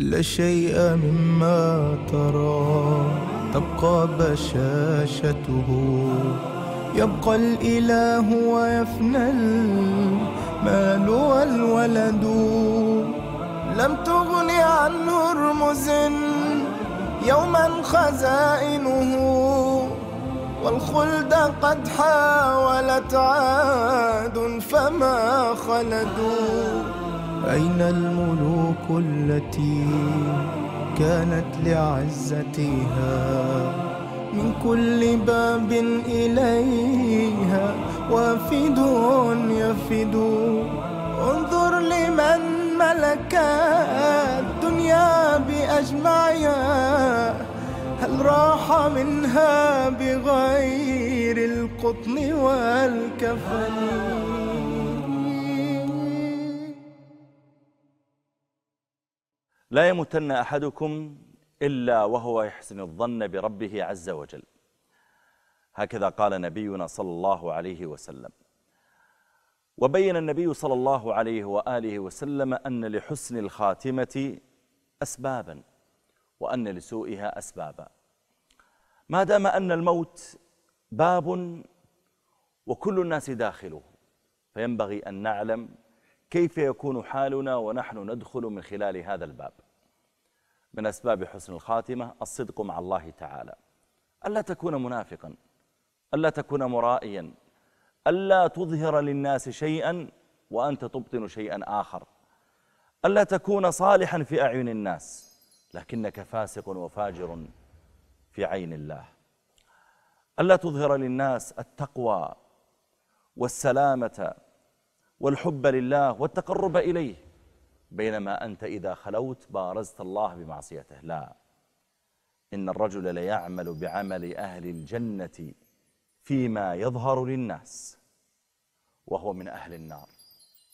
لا شيء مما ترى. تبقى بشاشته. يبقى الإله ويفنى المال والولد. لم تغن عنه رمز يوما خزائنه. والخلد قد حاولت عاد فما خلدوا. أين الملوك التي كانت لعزتها من كل باب إليها وافد يفد. انظر لمن ملك الدنيا بأجمعها. هل راح منها بغير القطن والكفن؟ لا يمتن أحدكم إلا وهو يحسن الظن بربه عز وجل. هكذا قال نبينا صلى الله عليه وسلم. وبين النبي صلى الله عليه وآله وسلم أن لحسن الخاتمة أسبابا وأن لسوءها أسبابا. ما دام أن الموت باب وكل الناس داخله فينبغي أن نعلم كيف يكون حالنا ونحن ندخل من خلال هذا الباب؟ من أسباب حسن الخاتمة الصدق مع الله تعالى. ألا تكون منافقا ألا تكون مرائيا ألا تظهر للناس شيئا وأنت تبطن شيئا آخر. ألا تكون صالحا في أعين الناس لكنك فاسق وفاجر في عين الله. ألا تظهر للناس التقوى والسلامة والحب لله والتقرب إليه بينما أنت إذا خلوت بارزت الله بمعصيته. لا إن الرجل ليعمل بعمل أهل الجنة فيما يظهر للناس وهو من أهل النار.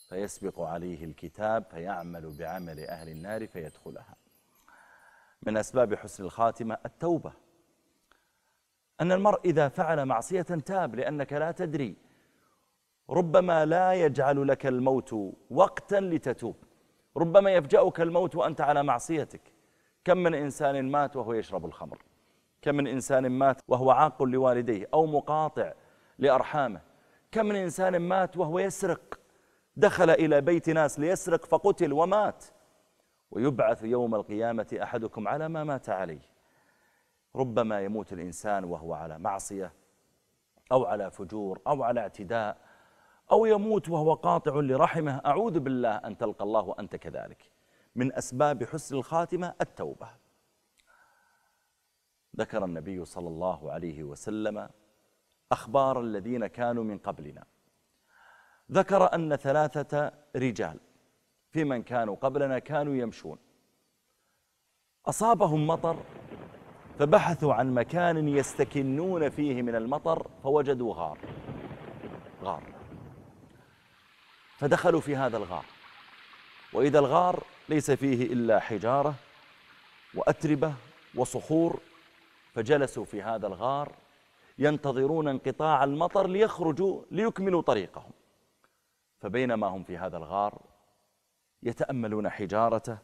فيسبق عليه الكتاب فيعمل بعمل أهل النار فيدخلها. من أسباب حسن الخاتمة التوبة. أن المرء إذا فعل معصية تاب لأنك لا تدري ربما لا يجعل لك الموت وقتا لتتوب. ربما يفجأك الموت وأنت على معصيتك. كم من إنسان مات وهو يشرب الخمر؟ كم من إنسان مات وهو عاق لوالديه أو مقاطع لأرحامه؟ كم من إنسان مات وهو يسرق؟ دخل إلى بيت ناس ليسرق فقتل ومات. ويبعث يوم القيامة أحدكم على ما مات عليه. ربما يموت الإنسان وهو على معصية أو على فجور أو على اعتداء أو يموت وهو قاطع لرحمه أعوذ بالله أن تلقى الله وأنت كذلك. من أسباب حسن الخاتمة التوبة. ذكر النبي صلى الله عليه وسلم أخبار الذين كانوا من قبلنا. ذكر أن ثلاثة رجال في من كانوا قبلنا كانوا يمشون. أصابهم مطر فبحثوا عن مكان يستكنون فيه من المطر فوجدوا غار. غار. فدخلوا في هذا الغار. وإذا الغار ليس فيه إلا حجارة وأتربة وصخور فجلسوا في هذا الغار ينتظرون انقطاع المطر ليخرجوا ليكملوا طريقهم. فبينما هم في هذا الغار يتأملون حجارته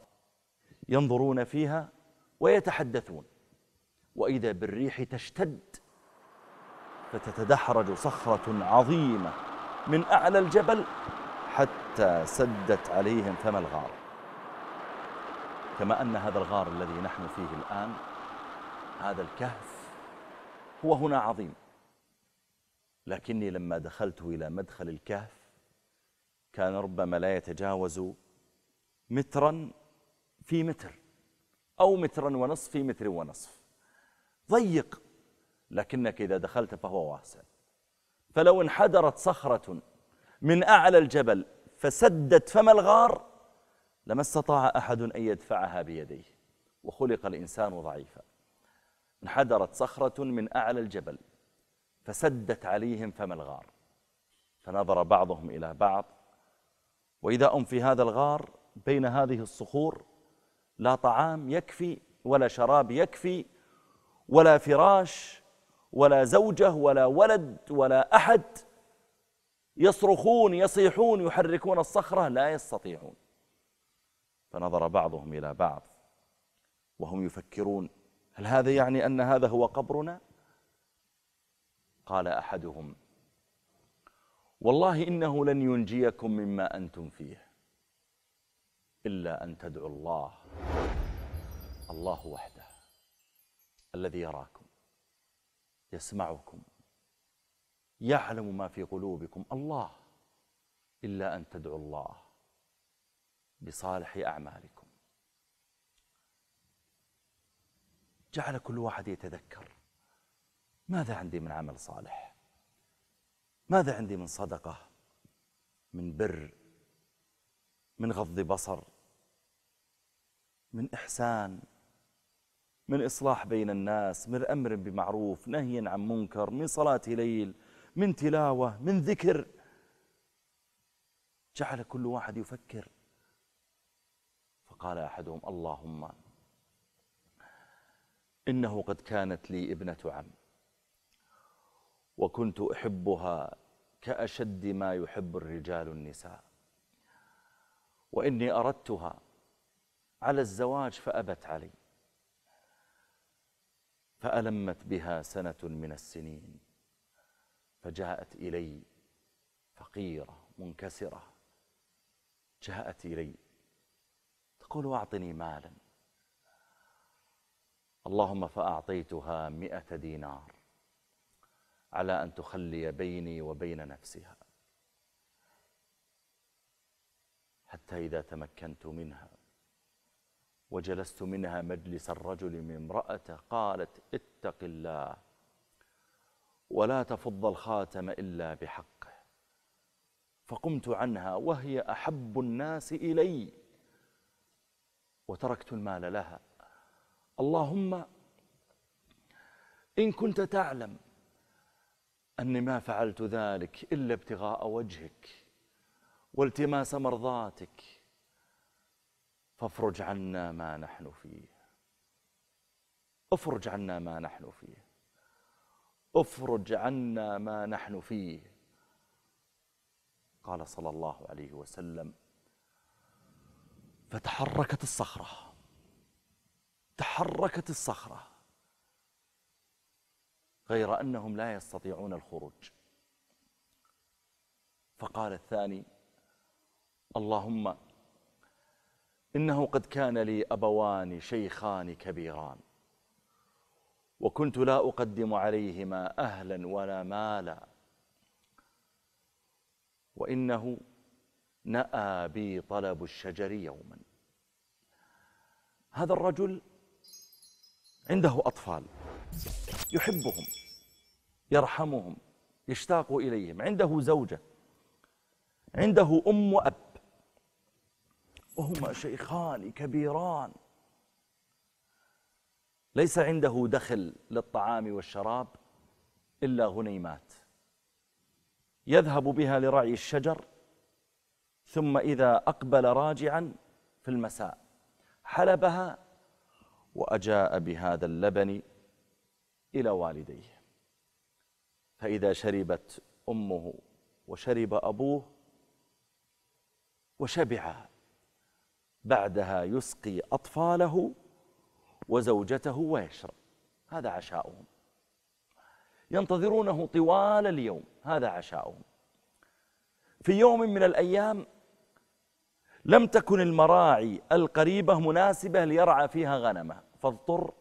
ينظرون فيها ويتحدثون. وإذا بالريح تشتد فتتدحرج صخرة عظيمة من أعلى الجبل حتى سدت عليهم فم الغار. كما أن هذا الغار الذي نحن فيه الآن هذا الكهف هو هنا عظيم. لكني لما دخلت إلى مدخل الكهف كان ربما لا يتجاوز مترا في متر أو مترا ونصف في متر ونصف. ضيق لكنك إذا دخلت فهو واسع. فلو انحدرت صخرة من أعلى الجبل فسدت فم الغار لما استطاع أحد أن يدفعها بيديه وخلق الإنسان ضعيفا. انحدرت صخرة من أعلى الجبل فسدت عليهم فم الغار. فنظر بعضهم إلى بعض وإذا هم في هذا الغار بين هذه الصخور لا طعام يكفي ولا شراب يكفي ولا فراش ولا زوجة ولا ولد ولا أحد. يصرخون يصيحون يحركون الصخرة لا يستطيعون. فنظر بعضهم إلى بعض وهم يفكرون هل هذا يعني أن هذا هو قبرنا؟ قال أحدهم والله إنه لن ينجيكم مما أنتم فيه إلا أن تدعوا الله الله وحده الذي يراكم يسمعكم يعلم ما في قلوبكم. الله إلا أن تدعوا الله بصالح أعمالكم. جعل كل واحد يتذكر. ماذا عندي من عمل صالح؟ ماذا عندي من صدقة؟ من بر؟ من غض بصر؟ من إحسان؟ من إصلاح بين الناس؟ من أمر بمعروف؟ نهي عن منكر؟ من صلاة ليل؟ من تلاوة من ذكر. جعل كل واحد يفكر. فقال أحدهم اللهم إنه قد كانت لي ابنة عم وكنت أحبها كأشد ما يحب الرجال النساء وإني أردتها على الزواج فأبت علي فألمت بها سنة من السنين. فجاءت إلي فقيرة منكسرة. جاءت إلي تقول أعطني مالا. اللهم فأعطيتها مئة دينار على أن تخلي بيني وبين نفسها حتى إذا تمكنت منها وجلست منها مجلس الرجل من امرأته قالت اتق الله ولا تفض الخاتم إلا بحقه فقمت عنها وهي أحب الناس إلي. وتركت المال لها. اللهم إن كنت تعلم أني ما فعلت ذلك إلا ابتغاء وجهك والتماس مرضاتك. فافرج عنا ما نحن فيه. افرج عنا ما نحن فيه. افرج عنا ما نحن فيه. قال صلى الله عليه وسلم فتحركت الصخرة تحركت الصخرة غير أنهم لا يستطيعون الخروج. فقال الثاني اللهم إنه قد كان لي أبوان شيخان كبيران. وكنت لا أقدم عليهما أهلا ولا مالا. وإنه نأى بي طلب الشجر يوما. هذا الرجل عنده أطفال. يحبهم يرحمهم يشتاق إليهم. عنده زوجة. عنده أم وأب. وهما شيخان كبيران. ليس عنده دخل للطعام والشراب إلا غنيمات. يذهب بها لرعي الشجر ثم إذا أقبل راجعا في المساء حلبها وأجاء بهذا اللبن إلى والديه. فإذا شربت أمه وشرب أبوه وشبع بعدها يسقي أطفاله وزوجته ويشرب. هذا عشاؤهم. ينتظرونه طوال اليوم. هذا عشاؤهم. في يوم من الأيام لم تكن المراعي القريبة مناسبة ليرعى فيها غنمة. فاضطر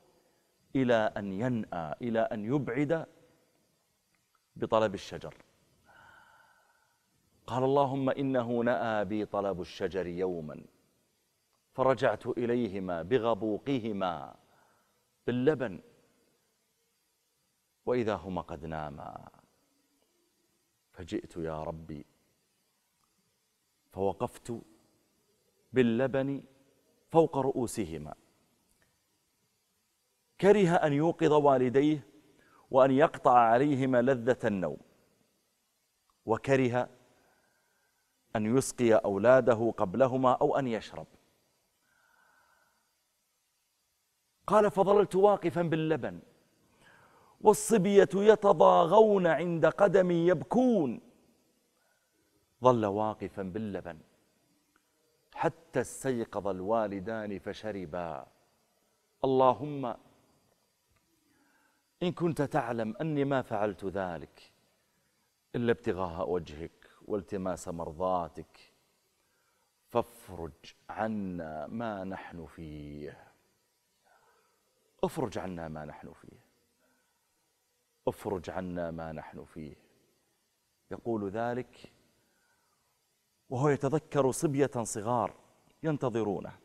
إلى أن ينأى إلى أن يبعد بطلب الشجر. قال اللهم إنه نأى بي طلب الشجر يوما. فرجعت إليهما بغبوقهما باللبن وإذا هما قد ناما. فجئت يا ربي فوقفت باللبن فوق رؤوسهما. كره أن يوقظ والديه وأن يقطع عليهما لذة النوم. وكره أن يسقي أولاده قبلهما أو أن يشرب. قال فظللت واقفا باللبن. والصبية يتضاغون عند قدمي يبكون. ظل واقفا باللبن. حتى استيقظ الوالدان فشربا. اللهم إن كنت تعلم أني ما فعلت ذلك إلا ابتغاء وجهك والتماس مرضاتك. فافرج عنا ما نحن فيه. افرج عنا ما نحن فيه. افرج عنا ما نحن فيه. يقول ذلك وهو يتذكر صبية صغار ينتظرونه.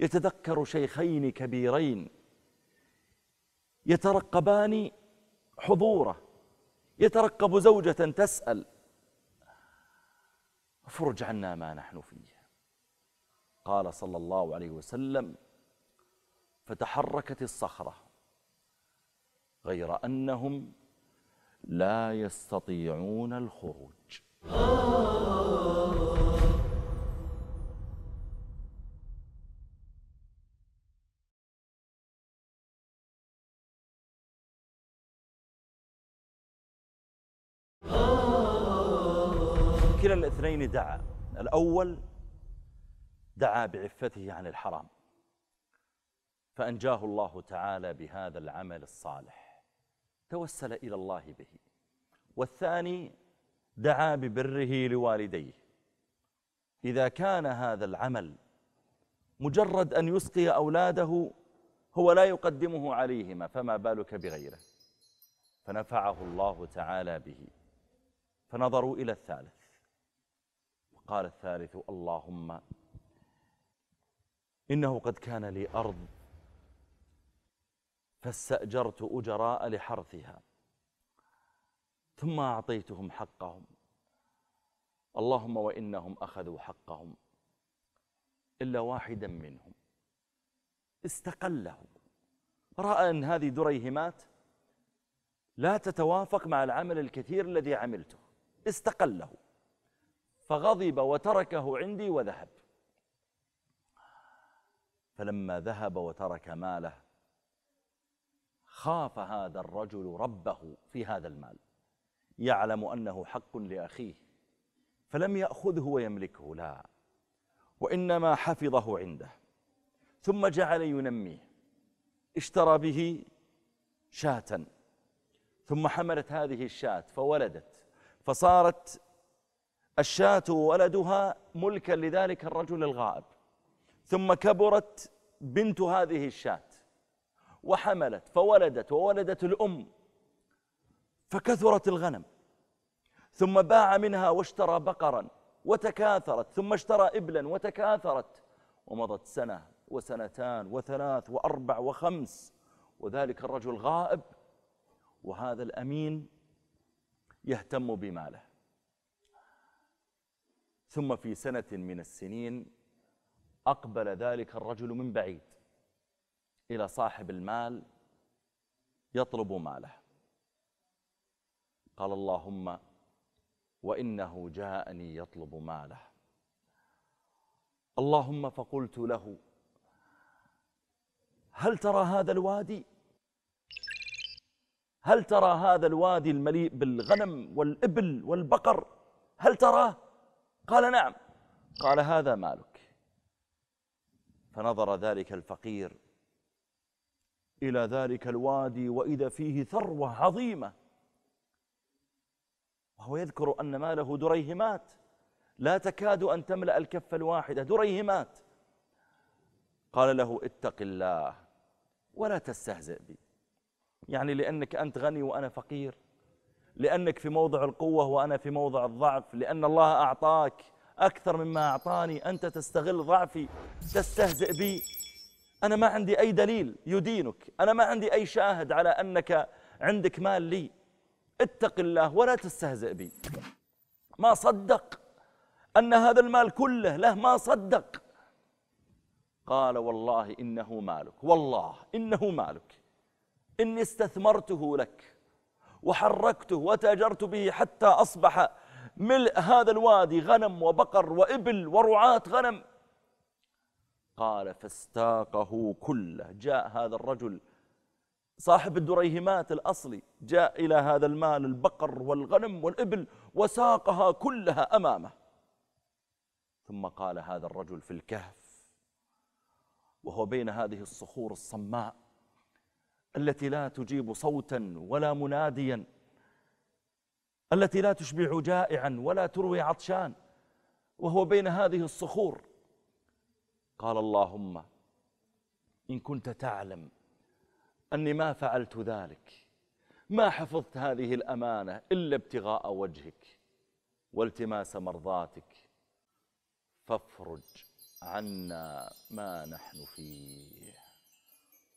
يتذكر شيخين كبيرين يترقبان حضوره. يترقب زوجة تسأل. افرج عنا ما نحن فيه. قال صلى الله عليه وسلم فتحركت الصخرة غير أنهم لا يستطيعون الخروج. كلا الاثنين دعا. الأول دعا بعفته عن الحرام. فأنجاه الله تعالى بهذا العمل الصالح. توسل إلى الله به. والثاني دعا ببره لوالديه. إذا كان هذا العمل مجرد أن يسقي أولاده هو لا يقدمه عليهما فما بالك بغيره؟ فنفعه الله تعالى به. فنظروا إلى الثالث. وقال الثالث اللهم إنه قد كان لي أرض فاستأجرت أجراء لحرثها. ثم أعطيتهم حقهم. اللهم وإنهم أخذوا حقهم. إلا واحدا منهم. استقله رأى أن هذه دريهمات لا تتوافق مع العمل الكثير الذي عملته. استقله. فغضب وتركه عندي وذهب. فلما ذهب وترك ماله خاف هذا الرجل ربه في هذا المال. يعلم أنه حق لأخيه فلم يأخذه ويملكه لا. وإنما حفظه عنده. ثم جعل ينميه. اشترى به شاة. ثم حملت هذه الشاة فولدت. فصارت الشاة وولدها ملكا لذلك الرجل الغائب. ثم كبرت بنت هذه الشاة. وحملت فولدت وولدت الأم فكثرت الغنم ثم باع منها واشترى بقرا وتكاثرت ثم اشترى إبلا وتكاثرت ومضت سنة وسنتان وثلاث وأربع وخمس وذلك الرجل غائب وهذا الأمين يهتم بماله. ثم في سنة من السنين أقبل ذلك الرجل من بعيد. إلى صاحب المال يطلب ماله. قال اللهم وإنه جاءني يطلب ماله. اللهم فقلت له هل ترى هذا الوادي؟ هل ترى هذا الوادي المليء بالغنم والإبل والبقر؟ هل تراه؟ قال نعم. قال هذا مالك. فنظر ذلك الفقير إلى ذلك الوادي وإذا فيه ثروة عظيمة. وهو يذكر أن ماله دريهمات. لا تكاد أن تملأ الكف الواحدة دريهمات. قال له اتق الله ولا تستهزئ بي. يعني لأنك أنت غني وأنا فقير. لأنك في موضع القوة وأنا في موضع الضعف. لأن الله أعطاك أكثر مما أعطاني. أنت تستغل ضعفي. تستهزئ بي. أنا ما عندي أي دليل يدينك. أنا ما عندي أي شاهد على أنك عندك مال لي. اتق الله ولا تستهزئ بي. ما صدق أن هذا المال كله له ما صدق. قال والله إنه مالك. والله إنه مالك. إني استثمرته لك وحركته وتاجرت به حتى أصبح ملء هذا الوادي غنم وبقر وإبل ورعاة غنم. قال فاستاقه كله. جاء هذا الرجل صاحب الدريهمات الأصلي جاء إلى هذا المال البقر والغنم والإبل وساقها كلها أمامه. ثم قال هذا الرجل في الكهف وهو بين هذه الصخور الصماء التي لا تجيب صوتا ولا مناديا التي لا تشبع جائعا ولا تروي عطشان وهو بين هذه الصخور قال اللهم إن كنت تعلم أني ما فعلت ذلك ما حفظت هذه الأمانة إلا ابتغاء وجهك والتماس مرضاتك فافرج عنا ما نحن فيه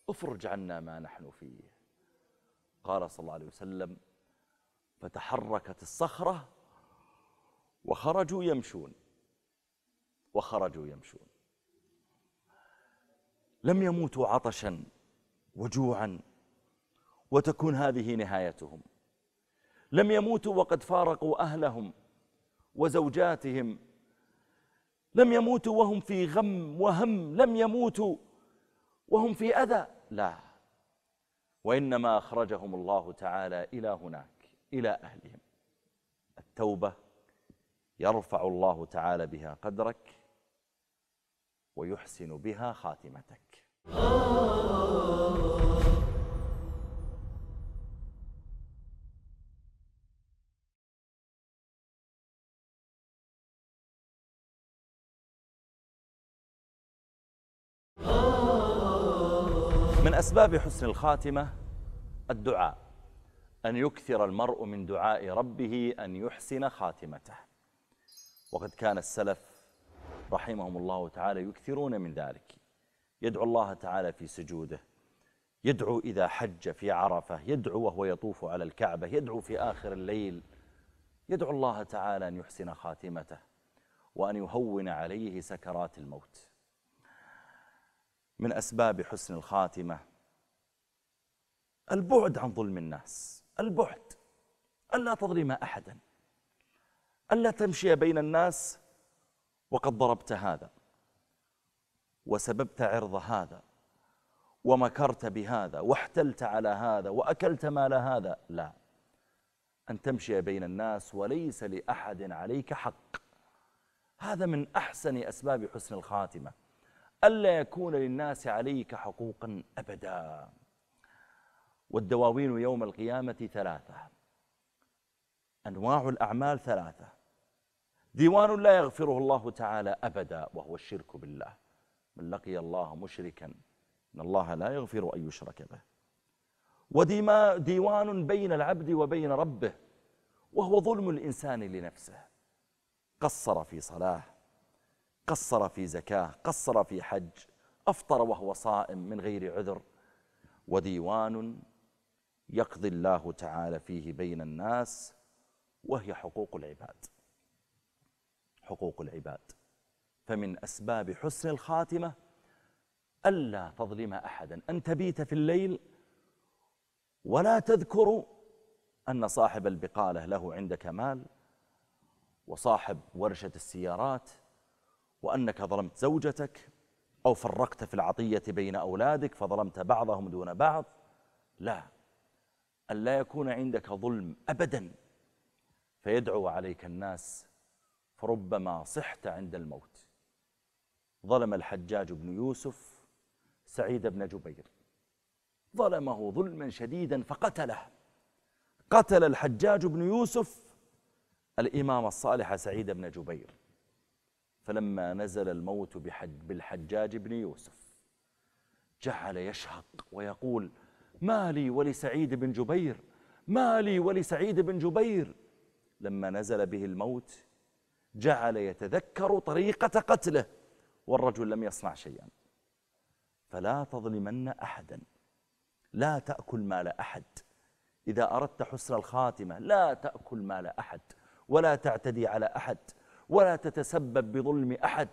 افرج عنا ما نحن فيه. قال صلى الله عليه وسلم فتحركت الصخرة وخرجوا يمشون وخرجوا يمشون. لم يموتوا عطشا وجوعا وتكون هذه نهايتهم. لم يموتوا وقد فارقوا أهلهم وزوجاتهم. لم يموتوا وهم في غم وهم. لم يموتوا وهم في أذى. لا وإنما أخرجهم الله تعالى إلى هناك إلى أهلهم. التوبة يرفع الله تعالى بها قدرك ويحسن بها خاتمتك. من أسباب حسن الخاتمة الدعاء. أن يكثر المرء من دعاء ربه أن يحسن خاتمته. وقد كان السلف رحمهم الله تعالى يكثرون من ذلك. يدعو الله تعالى في سجوده يدعو إذا حج في عرفة يدعو وهو يطوف على الكعبة يدعو في آخر الليل يدعو الله تعالى أن يحسن خاتمته وأن يهون عليه سكرات الموت. من أسباب حسن الخاتمة البعد عن ظلم الناس البعد ألا تظلم أحدا ألا تمشي بين الناس وقد ضربت هذا. وسببت عرض هذا ومكرت بهذا واحتلت على هذا وأكلت مال هذا. لا أن تمشي بين الناس وليس لأحد عليك حق. هذا من أحسن أسباب حسن الخاتمة. ألا يكون للناس عليك حقوقا أبدا. والدواوين يوم القيامة ثلاثة. أنواع الأعمال ثلاثة. ديوان لا يغفره الله تعالى أبدا وهو الشرك بالله. من لقي الله مشركا إن الله لا يغفر أن يشرك به. وديوان بين العبد وبين ربه وهو ظلم الإنسان لنفسه. قصر في صلاة قصر في زكاة قصر في حج أفطر وهو صائم من غير عذر. وديوان يقضي الله تعالى فيه بين الناس وهي حقوق العباد. حقوق العباد. فمن أسباب حسن الخاتمة ألا تظلم أحدا. أن تبيت في الليل ولا تذكر أن صاحب البقالة له عندك مال وصاحب ورشة السيارات وأنك ظلمت زوجتك أو فرقت في العطية بين أولادك فظلمت بعضهم دون بعض. لا أن لا يكون عندك ظلم أبدا. فيدعو عليك الناس فربما صحت عند الموت. ظلم الحجاج بن يوسف سعيد بن جبير. ظلمه ظلما شديدا فقتله. قتل الحجاج بن يوسف الإمام الصالح سعيد بن جبير. فلما نزل الموت بحج بالحجاج بن يوسف جعل يشهق ويقول ما لي ولسعيد بن جبير ما لي ولسعيد بن جبير. لما نزل به الموت جعل يتذكر طريقة قتله. والرجل لم يصنع شيئا. فلا تظلمن أحدا. لا تأكل مال أحد. إذا أردت حسن الخاتمة لا تأكل مال أحد. ولا تعتدي على أحد. ولا تتسبب بظلم أحد.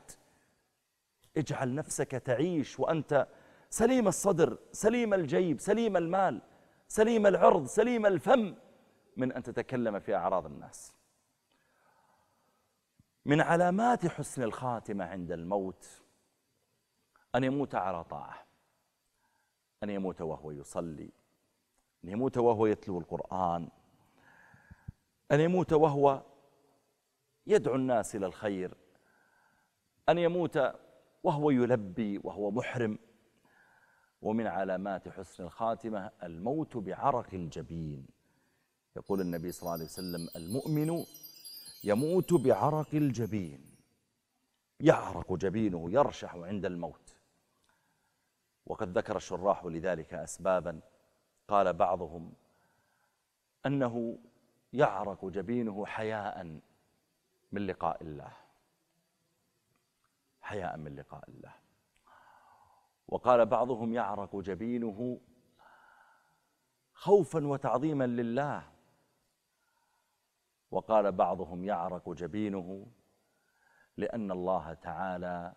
اجعل نفسك تعيش وأنت سليم الصدر سليم الجيب سليم المال سليم العرض سليم الفم من أن تتكلم في أعراض الناس. من علامات حسن الخاتمة عند الموت أن يموت على طاعة أن يموت وهو يصلي أن يموت وهو يتلو القرآن أن يموت وهو يدعو الناس إلى الخير أن يموت وهو يلبي وهو محرم. ومن علامات حسن الخاتمة الموت بعرق الجبين. يقول النبي صلى الله عليه وسلم المؤمن يموت بعرق الجبين. يعرق جبينه يرشح عند الموت. وقد ذكر الشراح لذلك أسبابا. قال بعضهم أنه يعرق جبينه حياء من لقاء الله. حياء من لقاء الله. وقال بعضهم يعرق جبينه خوفا وتعظيما لله. وقال بعضهم يعرق جبينه لأن الله تعالى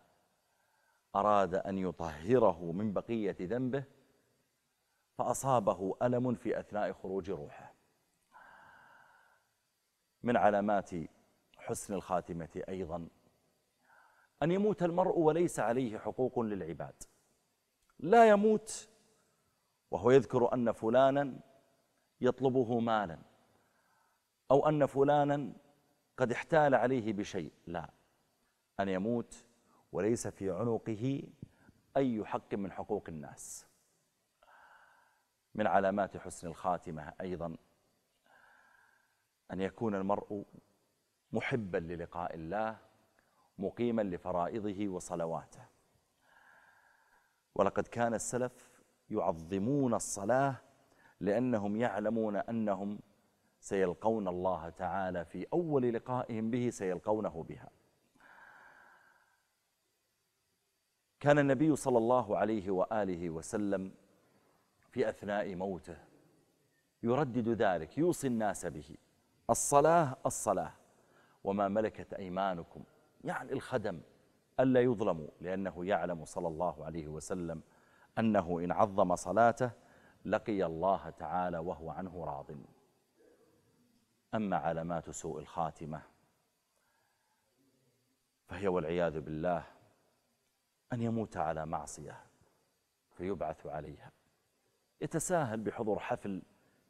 أراد أن يطهره من بقية ذنبه فأصابه ألم في أثناء خروج روحه. من علامات حسن الخاتمة أيضا أن يموت المرء وليس عليه حقوق للعباد. لا يموت وهو يذكر أن فلانا يطلبه مالا. أو أن فلانا قد احتال عليه بشيء. لا أن يموت وليس في عنقه أي حق من حقوق الناس. من علامات حسن الخاتمة أيضا أن يكون المرء محبا للقاء الله مقيما لفرائضه وصلواته. ولقد كان السلف يعظمون الصلاة لأنهم يعلمون أنهم سيلقون الله تعالى في أول لقائهم به سيلقونه بها. كان النبي صلى الله عليه وآله وسلم في أثناء موته يردد ذلك يوصي الناس به الصلاة الصلاة. وما ملكت أيمانكم يعني الخدم ألا يظلموا لأنه يعلم صلى الله عليه وسلم أنه إن عظم صلاته لقي الله تعالى وهو عنه راضٍ. أما علامات سوء الخاتمة؟ فهي والعياذ بالله أن يموت على معصية فيبعث عليها. يتساهل بحضور حفل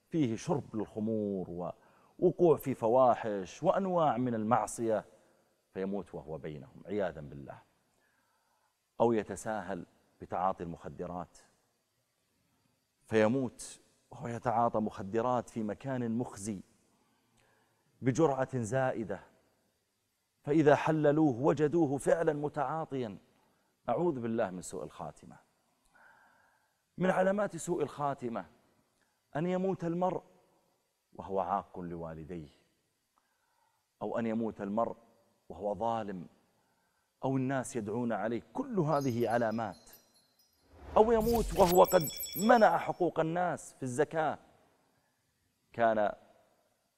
فيه شرب للخمور ووقوع في فواحش وأنواع من المعصية فيموت وهو بينهم عياذا بالله. أو يتساهل بتعاطي المخدرات فيموت وهو يتعاطى مخدرات في مكان مخزي. بجرعة زائدة. فإذا حللوه وجدوه فعلا متعاطيا. أعوذ بالله من سوء الخاتمة. من علامات سوء الخاتمة أن يموت المرء وهو عاق لوالديه أو أن يموت المرء وهو ظالم أو الناس يدعون عليه. كل هذه علامات. أو يموت وهو قد منع حقوق الناس في الزكاة. كان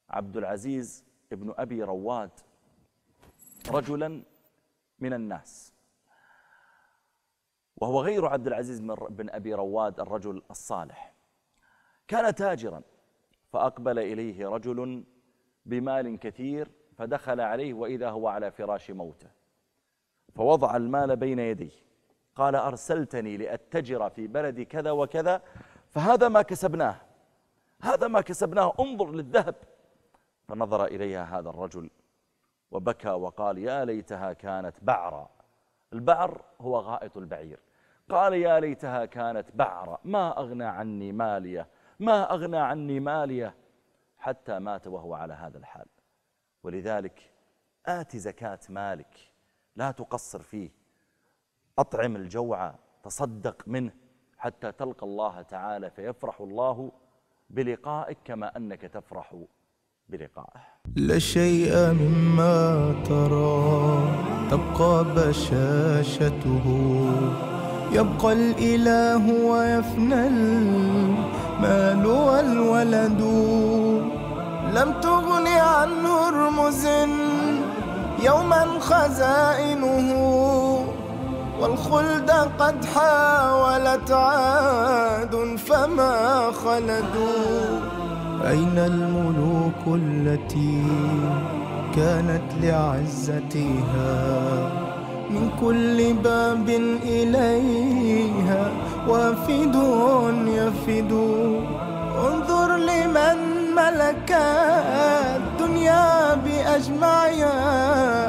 عبد العزيز ابن أبي رواد رجلا من الناس. وهو غير عبد العزيز بن أبي رواد الرجل الصالح. كان تاجرا فأقبل إليه رجل بمال كثير فدخل عليه وإذا هو على فراش موته. فوضع المال بين يديه. قال أرسلتني لأتجر في بلد كذا وكذا فهذا ما كسبناه. هذا ما كسبناه انظر للذهب. فنظر إليها هذا الرجل وبكى وقال يا ليتها كانت بعرا. البعر هو غائط البعير. قال يا ليتها كانت بعرا ما أغنى عني مالية ما أغنى عني مالية حتى مات وهو على هذا الحال. ولذلك آت زكاة مالك لا تقصر فيه. أطعم الجوع تصدق منه حتى تلقى الله تعالى فيفرح الله بلقائك كما أنك تفرح بلقائه لا شيء مما ترى تبقى بشاشته. يبقى الإله ويفنى المال والولد. لم تغن عنه رمز يوما خزائنه. والخلد قد حاولت عاد فما خلدوا. أين الملوك التي كانت لعزتها من كل باب إليها وافد يفد. انظر لمن ملك الدنيا بأجمعها.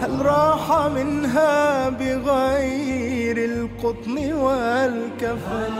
هل راح منها بغير القطن والكفن؟